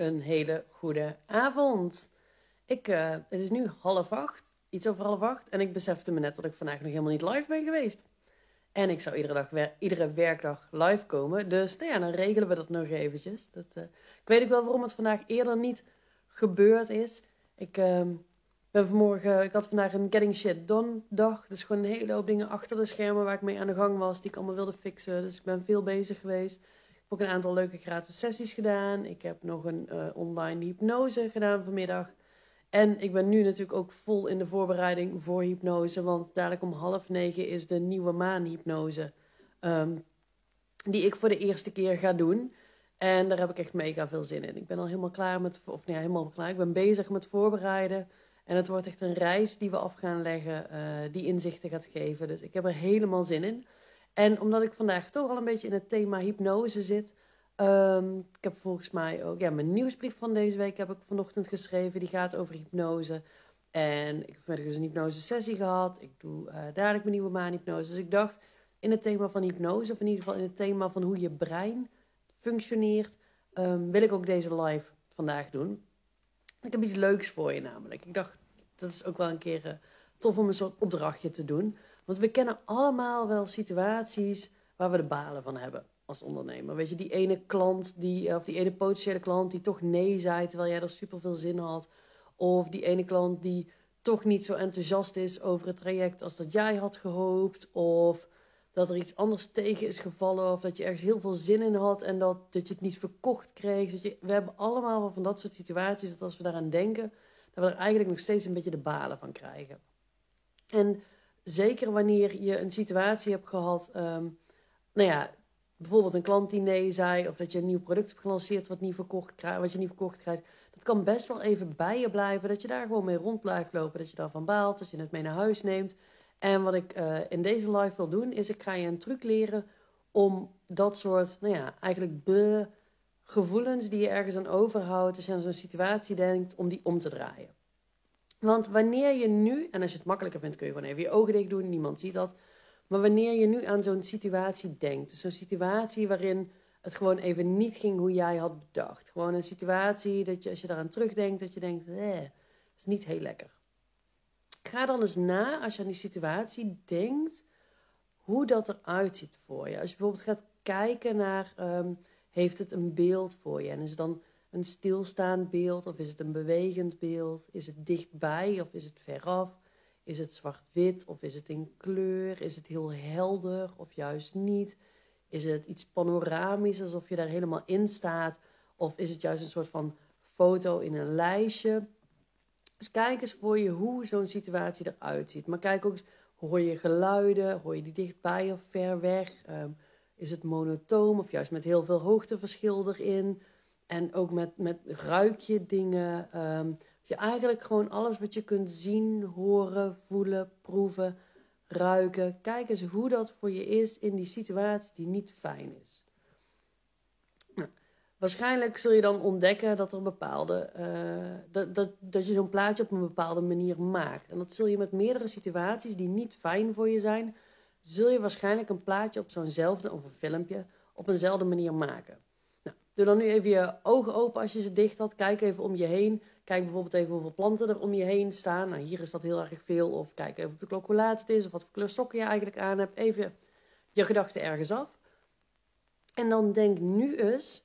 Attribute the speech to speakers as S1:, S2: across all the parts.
S1: Een hele goede avond. Ik, eh, het is nu half acht, iets over half acht. En ik besefte me net dat ik vandaag nog helemaal niet live ben geweest. En ik zou iedere, dag, iedere werkdag live komen. Dus nou ja, dan regelen we dat nog eventjes. Dat, eh, ik weet ook wel waarom het vandaag eerder niet gebeurd is. Ik ehm, vanmorgen, ik had vandaag een Getting Shit Done dag. Dus gewoon een hele hoop dingen achter de schermen waar ik mee aan de gang was. Die ik allemaal wilde fixen. Dus ik ben veel bezig geweest. Ook een aantal leuke gratis sessies gedaan. Ik heb nog een eh, online hypnose gedaan vanmiddag. En ik ben nu natuurlijk ook vol in de voorbereiding voor hypnose. Want dadelijk om half negen is de nieuwe maanhypnose. ehm, die ik voor de eerste keer ga doen. En daar heb ik echt mega veel zin in. Ik ben al helemaal klaar met, of nee, helemaal klaar. Ik ben bezig met voorbereiden. En het wordt echt een reis die we af gaan leggen, eh, die inzichten gaat geven. Dus ik heb er helemaal zin in. En omdat ik vandaag toch al een beetje in het thema hypnose zit. ehm, ik heb volgens mij ook, ja, mijn nieuwsbrief van deze week heb ik vanochtend geschreven. Die gaat over hypnose. En ik heb vanmiddag dus een hypnose sessie gehad. Ik doe eh, dadelijk mijn nieuwe maanhypnose. Dus ik dacht, in het thema van hypnose, of in ieder geval in het thema van hoe je brein functioneert, ehm, wil ik ook deze live vandaag doen. Ik heb iets leuks voor je namelijk. Ik dacht, dat is ook wel een keer eh, tof om een soort opdrachtje te doen. Want we kennen allemaal wel situaties waar we de balen van hebben als ondernemer. Weet je, die ene klant, die, eh, of die ene potentiële klant die toch nee zei terwijl jij er super veel zin had. Of die ene klant die toch niet zo enthousiast is over het traject als dat jij had gehoopt. Of dat er iets anders tegen is gevallen. Of dat je ergens heel veel zin in had en dat, dat je het niet verkocht kreeg. Dat je, we hebben allemaal wel van dat soort situaties dat als we daaraan denken, dat we er eigenlijk nog steeds een beetje de balen van krijgen. En zeker wanneer je een situatie hebt gehad, ehm, nou ja, bijvoorbeeld een klant die nee zei, of dat je een nieuw product hebt gelanceerd wat, niet verkocht wat je niet verkocht krijgt. Dat kan best wel even bij je blijven, dat je daar gewoon mee rond blijft lopen, dat je daarvan baalt, dat je het mee naar huis neemt. En wat ik eh, in deze live wil doen, is ik ga je een truc leren om dat soort, nou ja, eigenlijk be gevoelens die je ergens aan overhoudt, als je aan zo'n situatie denkt, om die om te draaien. Want wanneer je nu, en als je het makkelijker vindt, kun je gewoon even je ogen dicht doen, niemand ziet dat. Maar wanneer je nu aan zo'n situatie denkt, dus zo'n situatie waarin het gewoon even niet ging hoe jij had bedacht. Gewoon een situatie dat je, als je daaraan terugdenkt, dat je denkt, eh, is niet heel lekker. Ga dan eens na, als je aan die situatie denkt, hoe dat eruit ziet voor je. Als je bijvoorbeeld gaat kijken naar, ehm, heeft het een beeld voor je? En is dan een stilstaand beeld of is het een bewegend beeld? Is het dichtbij of is het veraf? Is het zwart-wit of is het in kleur? Is het heel helder of juist niet? Is het iets panoramisch, alsof je daar helemaal in staat? Of is het juist een soort van foto in een lijstje? Dus kijk eens voor je hoe zo'n situatie eruit ziet. Maar kijk ook eens, hoor je geluiden? Hoor je die dichtbij of ver weg? Ehm, is het monotoom of juist met heel veel hoogteverschil erin? En ook met, met ruik je dingen. ehm, je eigenlijk gewoon alles wat je kunt zien, horen, voelen, proeven, ruiken. Kijk eens hoe dat voor je is in die situatie die niet fijn is. Nou, waarschijnlijk zul je dan ontdekken dat er bepaalde. eh, dat, dat, dat je zo'n plaatje op een bepaalde manier maakt. En dat zul je met meerdere situaties die niet fijn voor je zijn. Zul je waarschijnlijk een plaatje op zo'nzelfde of een filmpje op eenzelfde manier maken. Doe dan nu even je ogen open als je ze dicht had. Kijk even om je heen. Kijk bijvoorbeeld even hoeveel planten er om je heen staan. Nou, hier is dat heel erg veel. Of kijk even op de klok hoe laat het is. Of wat voor kleur sokken je eigenlijk aan hebt. Even je gedachten ergens af. En dan denk nu eens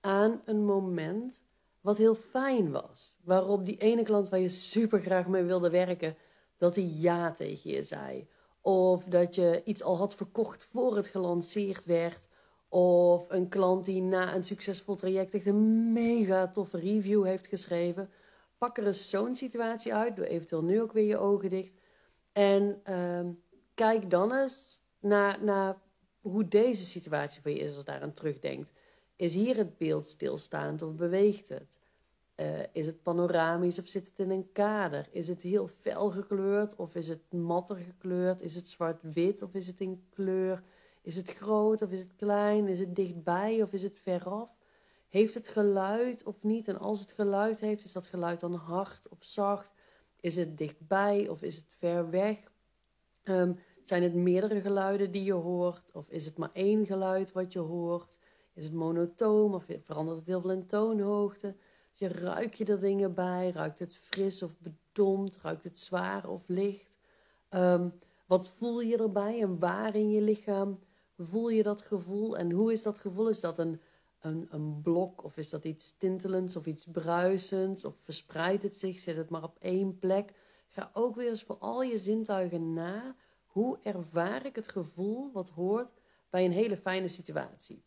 S1: aan een moment wat heel fijn was. Waarop die ene klant waar je super graag mee wilde werken, dat hij ja tegen je zei. Of dat je iets al had verkocht voor het gelanceerd werd. Of een klant die na een succesvol traject echt een mega toffe review heeft geschreven. Pak er eens zo'n situatie uit. Doe eventueel nu ook weer je ogen dicht. En ehm, kijk dan eens naar, naar hoe deze situatie voor je is als daar aan terugdenkt. Is hier het beeld stilstaand of beweegt het? Eh, is het panoramisch of zit het in een kader? Is het heel fel gekleurd of is het matter gekleurd? Is het zwart-wit of is het in kleur? Is het groot of is het klein? Is het dichtbij of is het veraf? Heeft het geluid of niet? En als het geluid heeft, is dat geluid dan hard of zacht? Is het dichtbij of is het ver weg? Ehm, zijn het meerdere geluiden die je hoort? Of is het maar één geluid wat je hoort? Is het monotoom of verandert het heel veel in toonhoogte? Je ruik je er dingen bij? Ruikt het fris of bedompt? Ruikt het zwaar of licht? Ehm, wat voel je erbij en waar in je lichaam voel je dat gevoel? En hoe is dat gevoel? Is dat een, een, een blok of is dat iets tintelends of iets bruisends? Of verspreidt het zich? Zit het maar op één plek? Ga ook weer eens voor al je zintuigen na. Hoe ervaar ik het gevoel wat hoort bij een hele fijne situatie?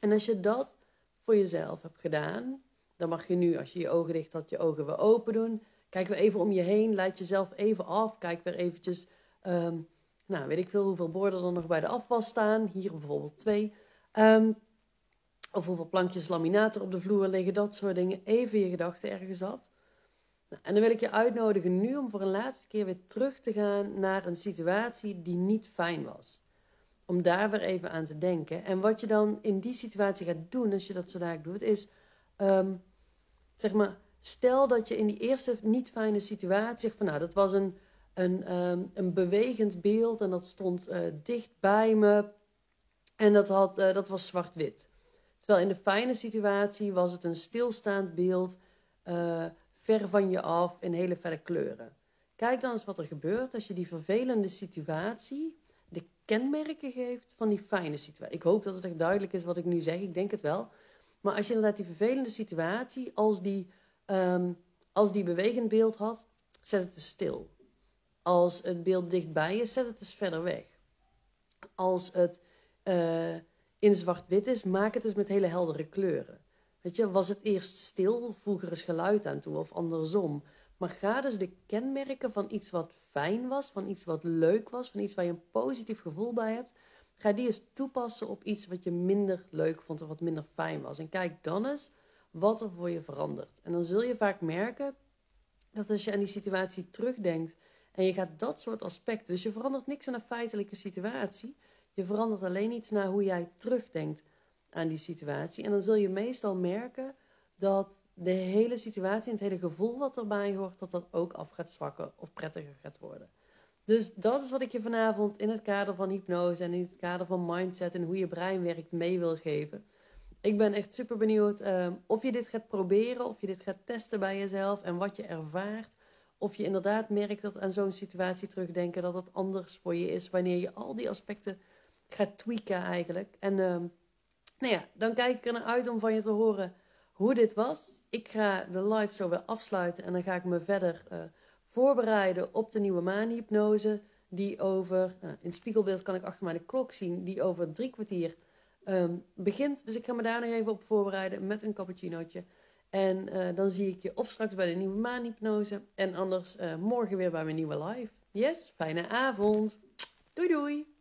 S1: En als je dat voor jezelf hebt gedaan, dan mag je nu, als je je ogen dicht had, je ogen weer open doen. Kijk weer even om je heen, leid jezelf even af. Kijk weer eventjes, ehm, nou weet ik veel hoeveel borden er nog bij de afwas staan. Hier bijvoorbeeld twee. Um, of hoeveel plankjes laminaat er op de vloer liggen, dat soort dingen. Even je gedachten ergens af. Nou, en dan wil ik je uitnodigen nu om voor een laatste keer weer terug te gaan naar een situatie die niet fijn was. Om daar weer even aan te denken. En wat je dan in die situatie gaat doen, als je dat zo dadelijk doet, is ehm, zeg maar, stel dat je in die eerste niet fijne situatie zegt van nou, dat was een, een, ehm, een bewegend beeld en dat stond uh, dicht bij me en dat, had, uh, dat was zwart-wit. Terwijl in de fijne situatie was het een stilstaand beeld, uh, ver van je af in hele felle kleuren. Kijk dan eens wat er gebeurt als je die vervelende situatie de kenmerken geeft van die fijne situatie. Ik hoop dat het echt duidelijk is wat ik nu zeg, ik denk het wel. Maar als je inderdaad die vervelende situatie, als die, um, als die bewegend beeld had, zet het eens stil. Als het beeld dichtbij is, zet het eens verder weg. Als het uh, in zwart-wit is, maak het eens met hele heldere kleuren. Weet je, was het eerst stil, voeg er eens geluid aan toe of andersom. Maar ga dus de kenmerken van iets wat fijn was, van iets wat leuk was, van iets waar je een positief gevoel bij hebt, ga die eens toepassen op iets wat je minder leuk vond of wat minder fijn was. En kijk dan eens wat er voor je verandert. En dan zul je vaak merken dat als je aan die situatie terugdenkt en je gaat dat soort aspecten, dus je verandert niks aan een feitelijke situatie, je verandert alleen iets naar hoe jij terugdenkt aan die situatie. En dan zul je meestal merken dat de hele situatie en het hele gevoel wat erbij hoort, dat dat ook af gaat zwakken of prettiger gaat worden. Dus dat is wat ik je vanavond in het kader van hypnose en in het kader van mindset en hoe je brein werkt mee wil geven. Ik ben echt super benieuwd uh, of je dit gaat proberen, of je dit gaat testen bij jezelf en wat je ervaart. Of je inderdaad merkt dat aan zo'n situatie terugdenken dat het anders voor je is wanneer je al die aspecten gaat tweaken eigenlijk. En uh, nou ja, dan kijk ik er naar uit om van je te horen hoe dit was. Ik ga de live zo weer afsluiten en dan ga ik me verder uh, voorbereiden op de nieuwe maanhypnose. Die over, uh, in het spiegelbeeld kan ik achter mij de klok zien, die over drie kwartier um, begint. Dus ik ga me daar nog even op voorbereiden met een cappuccinootje. En uh, dan zie ik je of straks bij de nieuwe maanhypnose en anders morgen weer bij mijn nieuwe live. Yes, fijne avond. Doei doei.